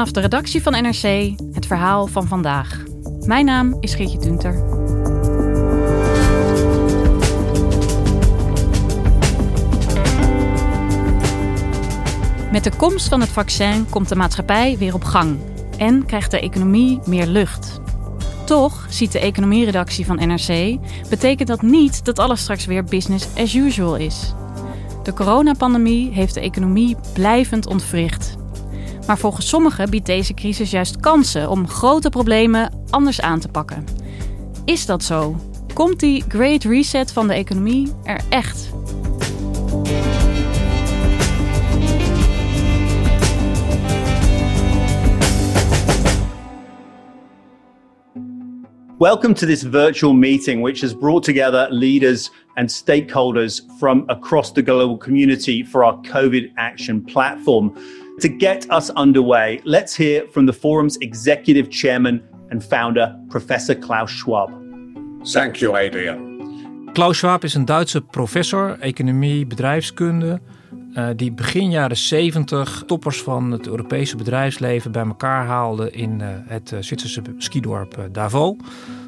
Vanaf de redactie van NRC het verhaal van vandaag. Mijn naam is Geertje Tunter. Met de komst van het vaccin komt de maatschappij weer op gang en krijgt de economie meer lucht. Toch, ziet de economieredactie van NRC, betekent dat niet dat alles straks weer business as usual is. De coronapandemie heeft de economie blijvend ontwricht. Maar volgens sommigen biedt deze crisis juist kansen om grote problemen anders aan te pakken. Is dat zo? Komt die Great Reset van de economie er echt? Welcome to this virtual meeting, which has brought together leaders and stakeholders from across the global community for our COVID Action platform. To get us underway, let's hear from the forum's executive chairman and founder, Professor Klaus Schwab. Thank you, Adrian. Klaus Schwab is een Duitse professor economie, bedrijfskunde. Uh, die begin jaren 70 toppers van het Europese bedrijfsleven bij elkaar haalde in uh, het uh, Zwitserse skidorp Davos.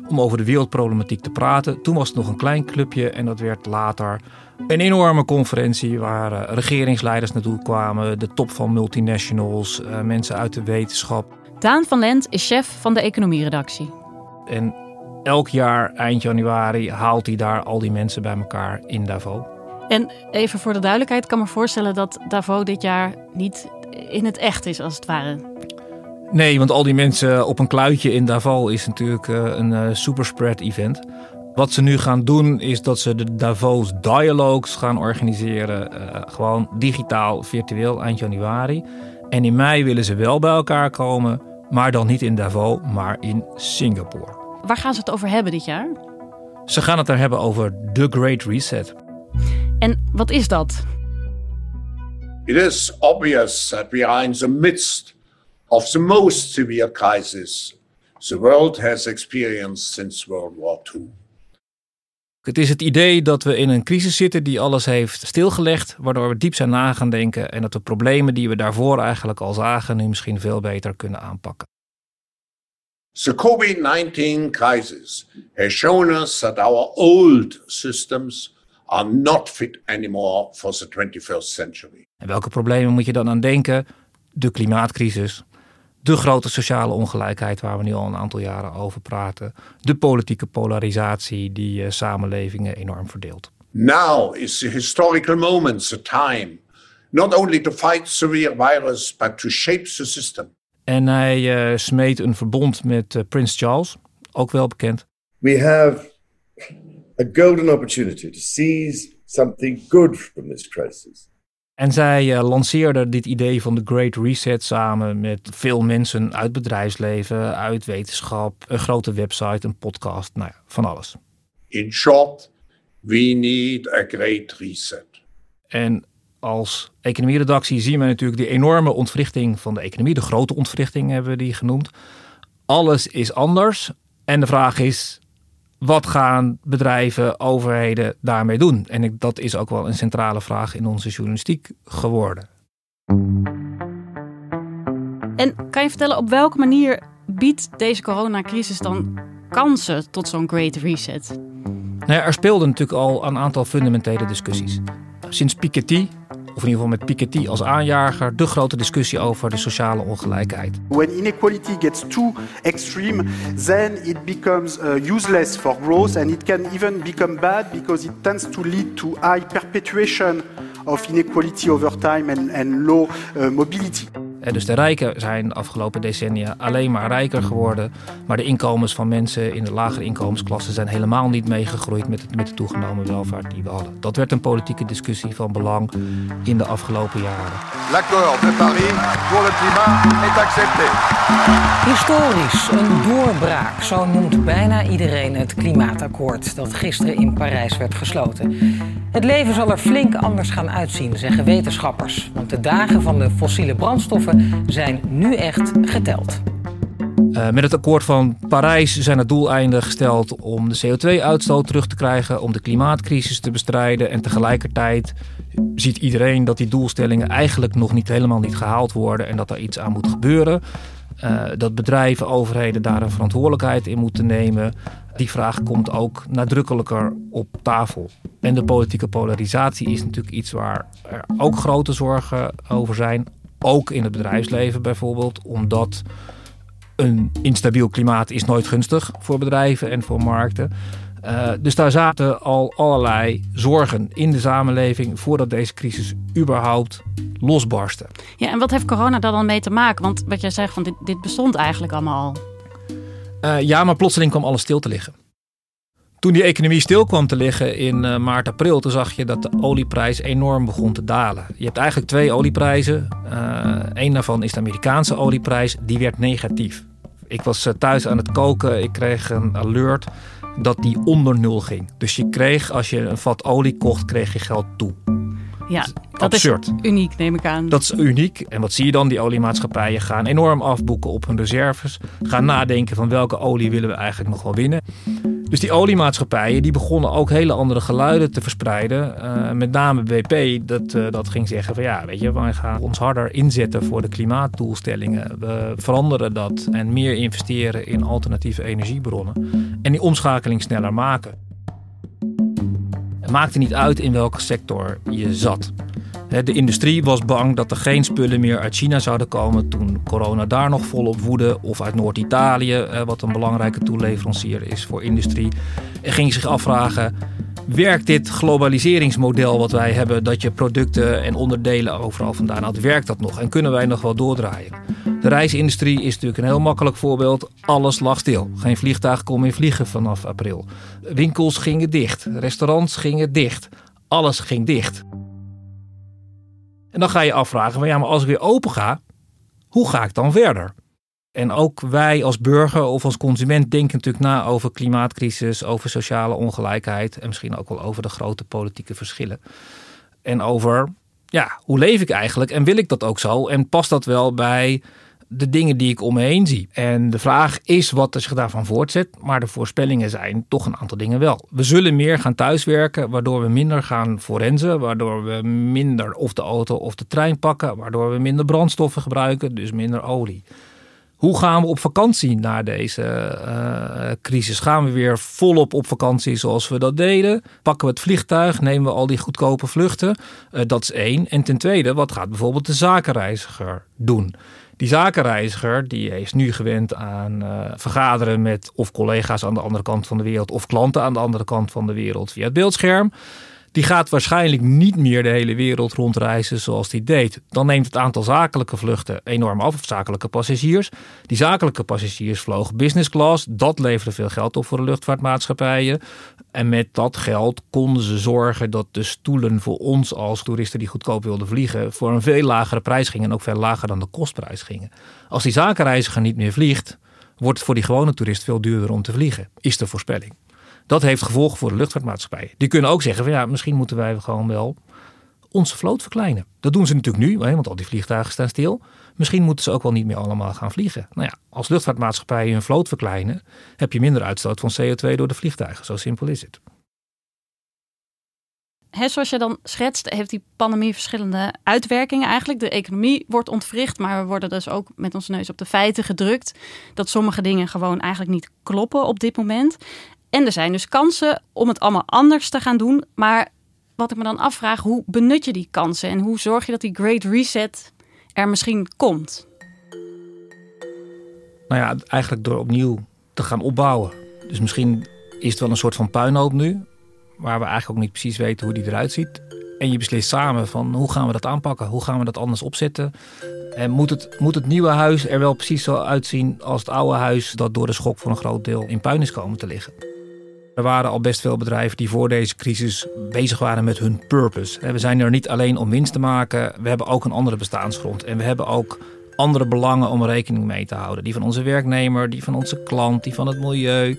Om over de wereldproblematiek te praten. Toen was het nog een klein clubje en dat werd later een enorme conferentie waar regeringsleiders naartoe kwamen. De top van multinationals, mensen uit de wetenschap. Daan van Lent is chef van de economieredactie. En elk jaar eind januari haalt hij daar al die mensen bij elkaar in Davos. En even voor de duidelijkheid, ik kan me voorstellen dat Davos dit jaar niet in het echt is, als het ware. Nee, want al die mensen op een kluitje in Davos is natuurlijk een uh, superspread event. Wat ze nu gaan doen is dat ze de Davos Dialogues gaan organiseren. Uh, gewoon digitaal, virtueel eind januari. En in mei willen ze wel bij elkaar komen, maar dan niet in Davos, maar in Singapore. Waar gaan ze het over hebben dit jaar? Ze gaan het er hebben over The Great Reset. En wat is dat? It is obvious that we are in the midst of the most severe crisis the world has experienced since World War II. Het is het idee dat we in een crisis zitten die alles heeft stilgelegd, waardoor we diep zijn na gaan denken en dat de problemen die we daarvoor eigenlijk al zagen nu misschien veel beter kunnen aanpakken. The COVID-19 crisis has shown us that our old systems are not fit anymore for the 21st century. En welke problemen moet je dan aan denken? De klimaatcrisis, de grote sociale ongelijkheid waar we nu al een aantal jaren over praten, de politieke polarisatie die uh, samenlevingen enorm verdeelt. Now is the historical moment, the time, not only to fight the real virus, but to shape the system. En hij uh, smeet een verbond met uh, Prins Charles, ook wel bekend. We have a golden opportunity to seize something good from this crisis. En zij uh, lanceerde dit idee van de Great Reset samen met veel mensen uit bedrijfsleven, uit wetenschap, een grote website, een podcast, nou ja, van alles. In short, we need a great reset. En als economieredactie zien we natuurlijk die enorme ontwrichting van de economie. De grote ontwrichting hebben we die genoemd. Alles is anders. En de vraag is, wat gaan bedrijven, overheden daarmee doen? En ik, dat is ook wel een centrale vraag in onze journalistiek geworden. En kan je vertellen op welke manier biedt deze coronacrisis dan kansen tot zo'n great reset? Nou ja, er speelden natuurlijk al een aantal fundamentele discussies. Sinds Piketty of in ieder geval met Piketty als aanjager, de grote discussie over de sociale ongelijkheid. When inequality gets too extreme, then it becomes uh, useless for growth and it can even become bad because it tends to lead to high perpetuation of inequality over time and, and low uh, mobility. Dus de rijken zijn de afgelopen decennia alleen maar rijker geworden. Maar de inkomens van mensen in de lagere inkomensklassen zijn helemaal niet meegegroeid met, het, met de toegenomen welvaart die we hadden. Dat werd een politieke discussie van belang in de afgelopen jaren. L'accord de Paris pour le climat est accepté. Historisch, een doorbraak. Zo noemt bijna iedereen het klimaatakkoord dat gisteren in Parijs werd gesloten. Het leven zal er flink anders gaan uitzien, zeggen wetenschappers. Want de dagen van de fossiele brandstoffen zijn nu echt geteld. Uh, met het akkoord van Parijs zijn het doeleinden gesteld om de CO2-uitstoot terug te krijgen, om de klimaatcrisis te bestrijden. En tegelijkertijd ziet iedereen dat die doelstellingen eigenlijk nog niet helemaal niet gehaald worden en dat er iets aan moet gebeuren. Uh, dat bedrijven, overheden daar een verantwoordelijkheid in moeten nemen. Die vraag komt ook nadrukkelijker op tafel. En de politieke polarisatie is natuurlijk iets waar er ook grote zorgen over zijn. Ook in het bedrijfsleven bijvoorbeeld, omdat een instabiel klimaat is nooit gunstig voor bedrijven en voor markten. Uh, dus daar zaten al allerlei zorgen in de samenleving voordat deze crisis überhaupt losbarstte. Ja, en wat heeft corona daar dan mee te maken? Want wat jij zegt, van dit, dit bestond eigenlijk allemaal al. Uh, ja, maar plotseling kwam alles stil te liggen. Toen die economie stil kwam te liggen in uh, maart, april, toen zag je dat de olieprijs enorm begon te dalen. Je hebt eigenlijk twee olieprijzen. Eén daarvan is de Amerikaanse olieprijs, die werd negatief. Ik was thuis aan het koken, ik kreeg een alert dat die onder nul ging. Dus je kreeg, als je een vat olie kocht, kreeg je geld toe. Ja, dat Absurd. is uniek, neem ik aan. Dat is uniek. En wat zie je dan? Die oliemaatschappijen gaan enorm afboeken op hun reserves. Gaan nadenken van welke olie willen we eigenlijk nog wel winnen. Dus die oliemaatschappijen die begonnen ook hele andere geluiden te verspreiden. Uh, met name BP, dat, uh, dat ging zeggen van ja, weet je, wij gaan ons harder inzetten voor de klimaatdoelstellingen. We veranderen dat en meer investeren in alternatieve energiebronnen. En die omschakeling sneller maken. Maakte niet uit in welke sector je zat. De industrie was bang dat er geen spullen meer uit China zouden komen toen corona daar nog volop woedde. Of uit Noord-Italië, wat een belangrijke toeleverancier is voor industrie. En ging zich afvragen, werkt dit globaliseringsmodel wat wij hebben, dat je producten en onderdelen overal vandaan haalt, werkt dat nog? En kunnen wij nog wel doordraaien? De reisindustrie is natuurlijk een heel makkelijk voorbeeld. Alles lag stil. Geen vliegtuig kon meer vliegen vanaf april. Winkels gingen dicht. Restaurants gingen dicht. Alles ging dicht. En dan ga je afvragen, van ja, maar als ik weer open ga, hoe ga ik dan verder? En ook wij als burger of als consument denken natuurlijk na over klimaatcrisis, over sociale ongelijkheid en misschien ook wel over de grote politieke verschillen. En over, ja, hoe leef ik eigenlijk en wil ik dat ook zo? En past dat wel bij de dingen die ik om me heen zie. En de vraag is wat er zich daarvan voortzet. Maar de voorspellingen zijn toch een aantal dingen wel. We zullen meer gaan thuiswerken, waardoor we minder gaan forensen. Waardoor we minder of de auto of de trein pakken. Waardoor we minder brandstoffen gebruiken, dus minder olie. Hoe gaan we op vakantie na deze uh, crisis? Gaan we weer volop op vakantie zoals we dat deden? Pakken we het vliegtuig? Nemen we al die goedkope vluchten? Uh, dat is één. En ten tweede, wat gaat bijvoorbeeld de zakenreiziger doen? Die zakenreiziger die is nu gewend aan uh, vergaderen met of collega's aan de andere kant van de wereld of klanten aan de andere kant van de wereld via het beeldscherm. Die gaat waarschijnlijk niet meer de hele wereld rondreizen zoals die deed. Dan neemt het aantal zakelijke vluchten enorm af, of zakelijke passagiers. Die zakelijke passagiers vlogen business class. Dat leverde veel geld op voor de luchtvaartmaatschappijen. En met dat geld konden ze zorgen dat de stoelen voor ons als toeristen die goedkoop wilden vliegen, voor een veel lagere prijs gingen en ook veel lager dan de kostprijs gingen. Als die zakenreiziger niet meer vliegt, wordt het voor die gewone toerist veel duurder om te vliegen, is de voorspelling. Dat heeft gevolgen voor de luchtvaartmaatschappijen. Die kunnen ook zeggen van ja, misschien moeten wij gewoon wel onze vloot verkleinen. Dat doen ze natuurlijk nu, want al die vliegtuigen staan stil. Misschien moeten ze ook wel niet meer allemaal gaan vliegen. Nou ja, als luchtvaartmaatschappijen hun vloot verkleinen, heb je minder uitstoot van CO2 door de vliegtuigen. Zo simpel is het. He, zoals je dan schetst, heeft die pandemie verschillende uitwerkingen eigenlijk. De economie wordt ontwricht, maar we worden dus ook met onze neus op de feiten gedrukt. Dat sommige dingen gewoon eigenlijk niet kloppen op dit moment. En er zijn dus kansen om het allemaal anders te gaan doen. Maar wat ik me dan afvraag, hoe benut je die kansen en hoe zorg je dat die Great Reset er misschien komt? Nou ja, eigenlijk door opnieuw te gaan opbouwen. Dus misschien is het wel een soort van puinhoop nu, waar we eigenlijk ook niet precies weten hoe die eruit ziet. En je beslist samen van hoe gaan we dat aanpakken? Hoe gaan we dat anders opzetten? En moet het, moet het nieuwe huis er wel precies zo uitzien als het oude huis dat door de schok voor een groot deel in puin is komen te liggen? Er waren al best veel bedrijven die voor deze crisis bezig waren met hun purpose. We zijn er niet alleen om winst te maken, we hebben ook een andere bestaansgrond. En we hebben ook andere belangen om rekening mee te houden. Die van onze werknemer, die van onze klant, die van het milieu.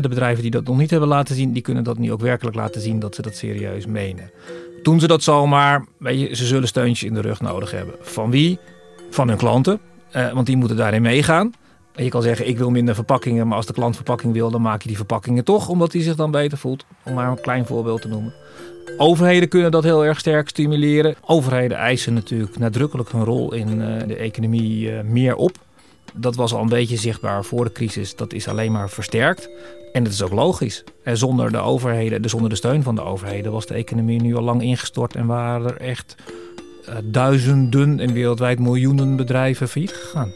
De bedrijven die dat nog niet hebben laten zien, die kunnen dat nu ook werkelijk laten zien dat ze dat serieus menen. Doen ze dat zomaar, weet je, ze zullen steuntjes in de rug nodig hebben. Van wie? Van hun klanten, eh, want die moeten daarin meegaan. Je kan zeggen, ik wil minder verpakkingen, maar als de klant verpakking wil, dan maak je die verpakkingen toch, omdat hij zich dan beter voelt. Om maar een klein voorbeeld te noemen. Overheden kunnen dat heel erg sterk stimuleren. Overheden eisen natuurlijk nadrukkelijk hun rol in uh, de economie uh, meer op. Dat was al een beetje zichtbaar voor de crisis. Dat is alleen maar versterkt. En dat is ook logisch. En zonder de overheden, dus zonder de steun van de overheden, was de economie nu al lang ingestort en waren er echt uh, duizenden en wereldwijd miljoenen bedrijven failliet gegaan.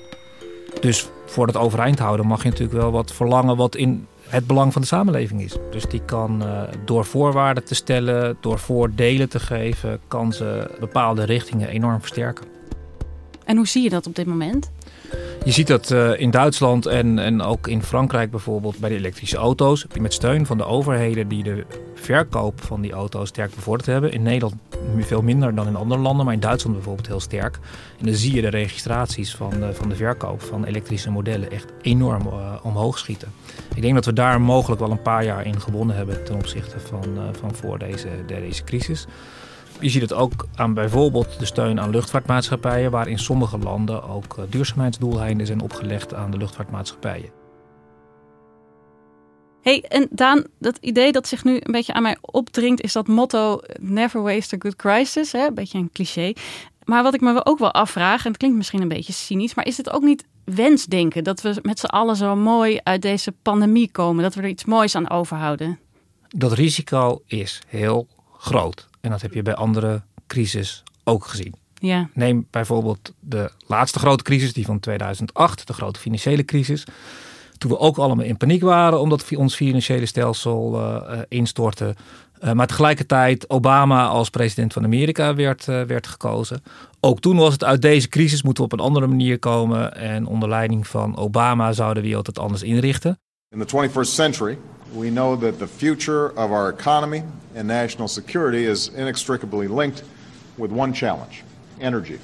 Dus voor het overeind houden mag je natuurlijk wel wat verlangen wat in het belang van de samenleving is. Dus die kan uh, door voorwaarden te stellen, door voordelen te geven, kan ze bepaalde richtingen enorm versterken. En hoe zie je dat op dit moment? Je ziet dat uh, in Duitsland en, en ook in Frankrijk bijvoorbeeld bij de elektrische auto's. Met steun van de overheden die de verkoop van die auto's sterk bevorderd hebben. In Nederland veel minder dan in andere landen, maar in Duitsland bijvoorbeeld heel sterk. En dan zie je de registraties van de, van de verkoop van elektrische modellen echt enorm uh, omhoog schieten. Ik denk dat we daar mogelijk wel een paar jaar in gewonnen hebben ten opzichte van, uh, van voor deze, deze crisis. Je ziet het ook aan bijvoorbeeld de steun aan luchtvaartmaatschappijen, waar in sommige landen ook duurzaamheidsdoeleinden zijn opgelegd aan de luchtvaartmaatschappijen. Hey, en Daan, dat idee dat zich nu een beetje aan mij opdringt, is dat motto Never waste a good crisis. Hè? Een beetje een cliché. Maar wat ik me ook wel afvraag, en het klinkt misschien een beetje cynisch, maar is het ook niet wensdenken dat we met z'n allen zo mooi uit deze pandemie komen, dat we er iets moois aan overhouden? Dat risico is heel groot. En dat heb je bij andere crisis ook gezien. Ja. Neem bijvoorbeeld de laatste grote crisis, die van 2008, de grote financiële crisis. Toen we ook allemaal in paniek waren omdat ons financiële stelsel uh, instortte. Uh, maar tegelijkertijd Obama als president van Amerika werd, werd gekozen. Ook toen was het uit deze crisis moeten we op een andere manier komen. En onder leiding van Obama zou de wereld het anders inrichten. In the 21st century, we know that the future of our economy and national security is inextricably linked with one challenge: energy.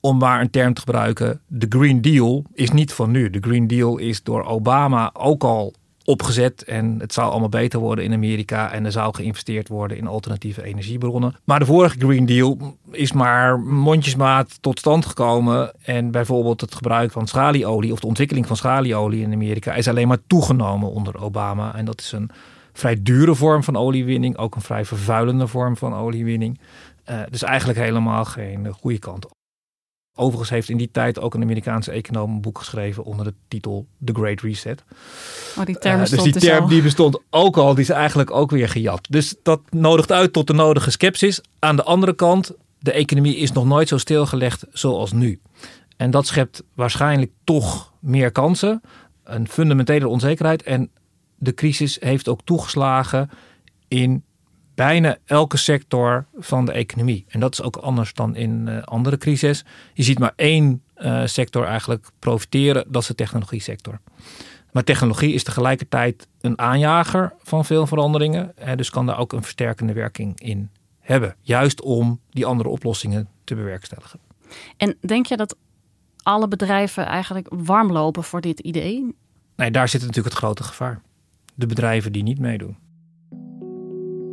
Om maar een term te gebruiken, de Green Deal is niet van nu. De Green Deal is door Obama ook al opgezet en het zou allemaal beter worden in Amerika en er zou geïnvesteerd worden in alternatieve energiebronnen. Maar de vorige Green Deal is maar mondjesmaat tot stand gekomen en bijvoorbeeld het gebruik van schalieolie of de ontwikkeling van schalieolie in Amerika is alleen maar toegenomen onder Obama en dat is een vrij dure vorm van oliewinning, ook een vrij vervuilende vorm van oliewinning. Uh, dus eigenlijk helemaal geen goede kant. Overigens heeft in die tijd ook een Amerikaanse econoom een boek geschreven onder de titel The Great Reset. Oh, die term bestond uh, dus die term al. die bestond ook al, die is eigenlijk ook weer gejat. Dus dat nodigt uit tot de nodige sceptisch. Aan de andere kant, de economie is nog nooit zo stilgelegd zoals nu. En dat schept waarschijnlijk toch meer kansen, een fundamentele onzekerheid. En de crisis heeft ook toegeslagen in bijna elke sector van de economie. En dat is ook anders dan in uh, andere crises. Je ziet maar één uh, sector eigenlijk profiteren, dat is de technologie sector. Maar technologie is tegelijkertijd een aanjager van veel veranderingen. Hè, dus kan daar ook een versterkende werking in hebben. Juist om die andere oplossingen te bewerkstelligen. En denk je dat alle bedrijven eigenlijk warm lopen voor dit idee? Nee, daar zit natuurlijk het grote gevaar. De bedrijven die niet meedoen.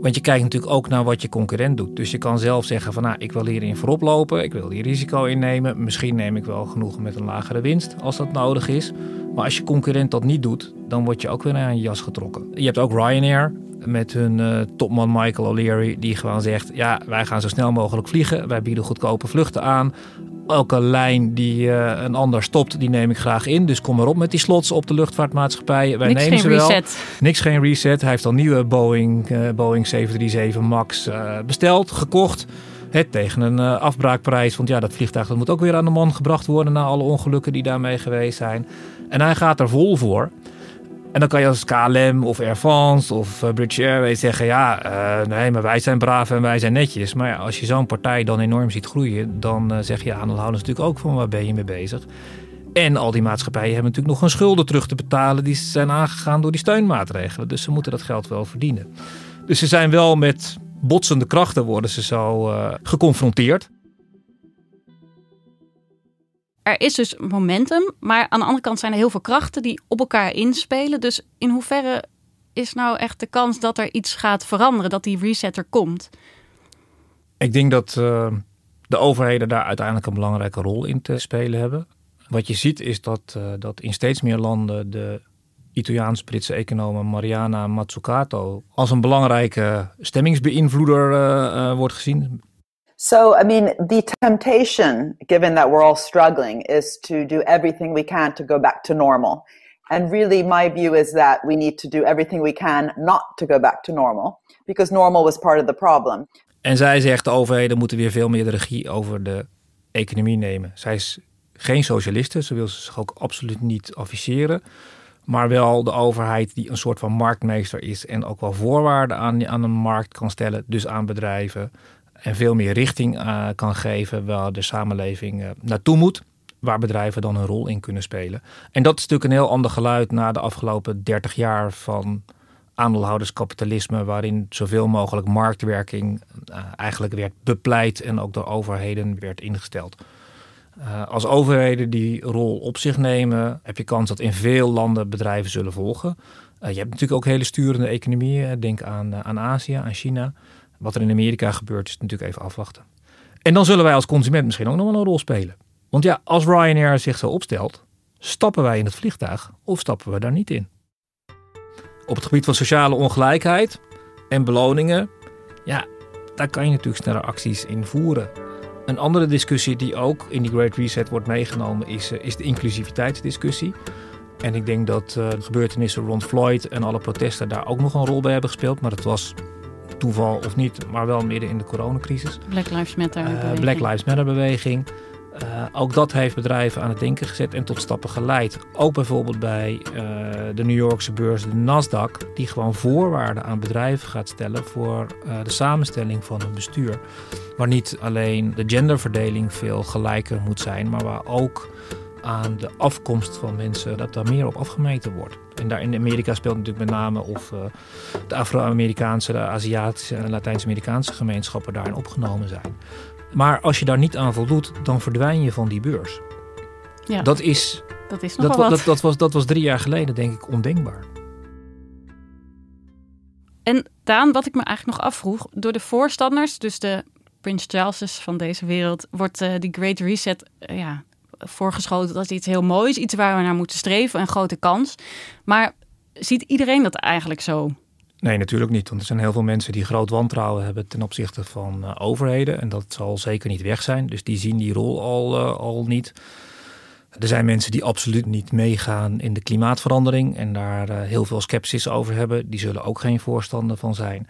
Want je kijkt natuurlijk ook naar wat je concurrent doet. Dus je kan zelf zeggen van nou, ik wil hierin voorop lopen. Ik wil hier risico innemen. Misschien neem ik wel genoegen met een lagere winst als dat nodig is. Maar als je concurrent dat niet doet, dan word je ook weer aan je jas getrokken. Je hebt ook Ryanair met hun uh, topman Michael O'Leary die gewoon zegt... ja, wij gaan zo snel mogelijk vliegen. Wij bieden goedkope vluchten aan. Elke lijn die uh, een ander stopt, die neem ik graag in. Dus kom maar op met die slots op de luchtvaartmaatschappij. Wij Niks nemen ze wel. Reset. Niks geen reset. Hij heeft al nieuwe Boeing, uh, Boeing 737 MAX uh, besteld, gekocht. Het tegen een afbraakprijs. Want ja, dat vliegtuig dat moet ook weer aan de man gebracht worden na alle ongelukken die daarmee geweest zijn. En hij gaat er vol voor. En dan kan je als KLM of Air France of uh, British Airways zeggen: ja, uh, nee, maar wij zijn braaf en wij zijn netjes. Maar ja, als je zo'n partij dan enorm ziet groeien, dan uh, zeg je aandeelhouders natuurlijk ook van waar ben je mee bezig. En al die maatschappijen hebben natuurlijk nog een schulden terug te betalen. Die zijn aangegaan door die steunmaatregelen. Dus ze moeten dat geld wel verdienen. Dus ze zijn wel met botsende krachten worden ze zo geconfronteerd er is dus momentum, maar aan de andere kant zijn er heel veel krachten die op elkaar inspelen. Dus in hoeverre is nou echt de kans dat er iets gaat veranderen, dat die reset er komt? Ik denk dat uh, de overheden daar uiteindelijk een belangrijke rol in te spelen hebben. Wat je ziet is dat, uh, dat in steeds meer landen de Italiaans-Britse econoom Mariana Mazzucato als een belangrijke stemmingsbeïnvloeder uh, wordt gezien. So, I mean, the temptation, given that we're all struggling, is to do everything we can to go back to normal. And really, my view is that we need to do everything we can not to go back to normal, because normal was part of the problem. En zij zegt de overheden moeten weer veel meer de regie over de economie nemen. Zij is geen socialiste, ze wil zich ook absoluut niet afficheren. Maar wel de overheid die een soort van marktmeester is en ook wel voorwaarden aan, aan een markt kan stellen, dus aan bedrijven en veel meer richting uh, kan geven waar de samenleving uh, naartoe moet. Waar bedrijven dan een rol in kunnen spelen. En dat is natuurlijk een heel ander geluid na de afgelopen 30 jaar van aandeelhouderskapitalisme, waarin zoveel mogelijk marktwerking uh, eigenlijk werd bepleit en ook door overheden werd ingesteld. als overheden die rol op zich nemen, heb je kans dat in veel landen bedrijven zullen volgen. je hebt natuurlijk ook hele sturende economieën. Denk aan, aan Azië, aan China. Wat er in Amerika gebeurt is natuurlijk even afwachten. En dan zullen wij als consument misschien ook nog wel een rol spelen. Want ja, als Ryanair zich zo opstelt, stappen wij in het vliegtuig of stappen we daar niet in? Op het gebied van sociale ongelijkheid en beloningen, ja, daar kan je natuurlijk sneller acties in voeren. Een andere discussie die ook in die Great Reset wordt meegenomen is, eh, is de inclusiviteitsdiscussie. En ik denk dat uh, de gebeurtenissen rond Floyd en alle protesten daar ook nog een rol bij hebben gespeeld. Maar dat was toeval of niet, maar wel midden in de coronacrisis. Black Lives Matter beweging. Black Lives Matter beweging. Uh, ook dat heeft bedrijven aan het denken gezet en tot stappen geleid. Ook bijvoorbeeld bij uh, de New Yorkse beurs, de Nasdaq, die gewoon voorwaarden aan bedrijven gaat stellen voor de samenstelling van hun bestuur. Waar niet alleen de genderverdeling veel gelijker moet zijn, maar waar ook aan de afkomst van mensen, dat daar meer op afgemeten wordt. En daar in Amerika speelt natuurlijk met name of uh, de Afro-Amerikaanse, de Aziatische en Latijns-Amerikaanse gemeenschappen daarin opgenomen zijn. Maar als je daar niet aan voldoet, dan verdwijn je van die beurs. Ja, dat is. Dat is nogal dat, wat. Dat, dat, was, dat was drie jaar geleden, denk ik, ondenkbaar. En Daan, wat ik me eigenlijk nog afvroeg, door de voorstanders, dus de Prince Charleses van deze wereld, wordt uh, die Great Reset uh, ja, voorgeschoten als iets heel moois, iets waar we naar moeten streven, een grote kans. Maar ziet iedereen dat eigenlijk zo? Nee, natuurlijk niet. Want er zijn heel veel mensen die groot wantrouwen hebben ten opzichte van uh, overheden. En dat zal zeker niet weg zijn. Dus die zien die rol al, uh, al niet. Er zijn mensen die absoluut niet meegaan in de klimaatverandering en daar uh, heel veel sceptisch over hebben. Die zullen ook geen voorstander van zijn.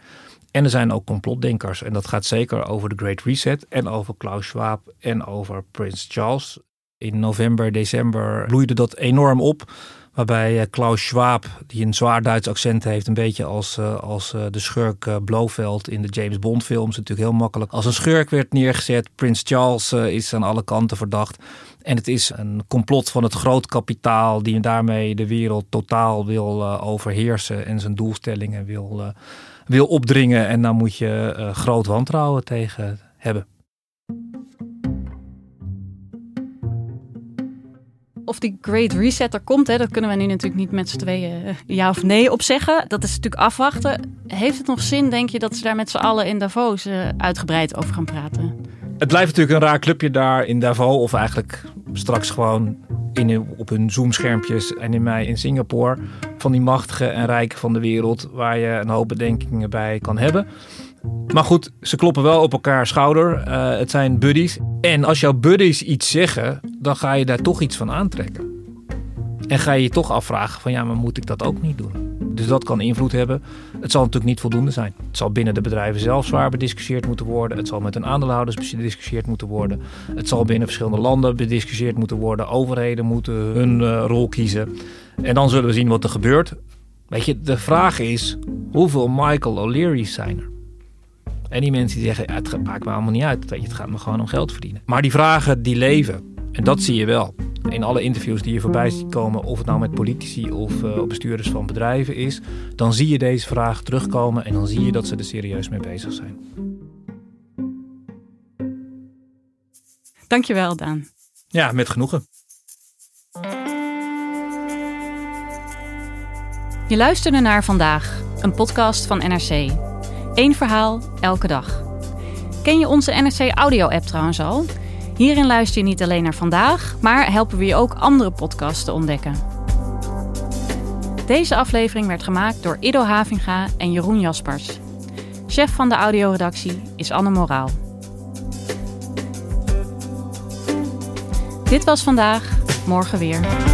En er zijn ook complotdenkers. En dat gaat zeker over de Great Reset en over Klaus Schwab en over Prins Charles. In november, december bloeide dat enorm op. Waarbij eh, Klaus Schwab, die een zwaar Duits accent heeft, een beetje als, eh, als eh, de schurk Blofeld in de James Bond films, natuurlijk heel makkelijk als een schurk werd neergezet. Prins Charles is aan alle kanten verdacht. En het is een complot van het groot kapitaal die daarmee de wereld totaal wil overheersen en zijn doelstellingen wil, wil opdringen. En daar moet je groot wantrouwen tegen hebben. Of die Great Reset er komt, hè, dat kunnen we nu natuurlijk niet met z'n tweeën eh, ja of nee op zeggen. Dat is natuurlijk afwachten. Heeft het nog zin, denk je, dat ze daar met z'n allen in Davos uh, uitgebreid over gaan praten? Het blijft natuurlijk een raar clubje daar in Davos. Of eigenlijk straks gewoon in, op hun Zoom-schermpjes en in mei in Singapore. Van die machtige en rijken van de wereld waar je een hoop bedenkingen bij kan hebben. Maar goed, ze kloppen wel op elkaar schouder. Uh, het zijn buddies. En als jouw buddies iets zeggen, dan ga je daar toch iets van aantrekken. En ga je je toch afvragen van ja, maar moet ik dat ook niet doen? Dus dat kan invloed hebben. Het zal natuurlijk niet voldoende zijn. Het zal binnen de bedrijven zelf zwaar bediscussieerd moeten worden. Het zal met hun aandeelhouders bediscussieerd moeten worden. Het zal binnen verschillende landen bediscussieerd moeten worden. Overheden moeten hun uh, rol kiezen. En dan zullen we zien wat er gebeurt. Weet je, de vraag is: hoeveel Michael O'Leary's zijn er? En die mensen die zeggen: het maakt me allemaal niet uit. Weet je, het gaat me gewoon om geld verdienen. Maar die vragen die leven. En dat zie je wel. In alle interviews die je voorbij ziet komen, of het nou met politici of uh, bestuurders van bedrijven is, dan zie je deze vraag terugkomen en dan zie je dat ze er serieus mee bezig zijn. Dankjewel, Daan. Ja, met genoegen. Je luisterde naar vandaag, een podcast van NRC. Eén verhaal, elke dag. Ken je onze NRC Audio-app trouwens al? Hierin luister je niet alleen naar vandaag, maar helpen we je ook andere podcasts te ontdekken. Deze aflevering werd gemaakt door Ido Havinga en Jeroen Jaspers. Chef van de audioredactie is Anne Moraal. Dit was vandaag, morgen weer.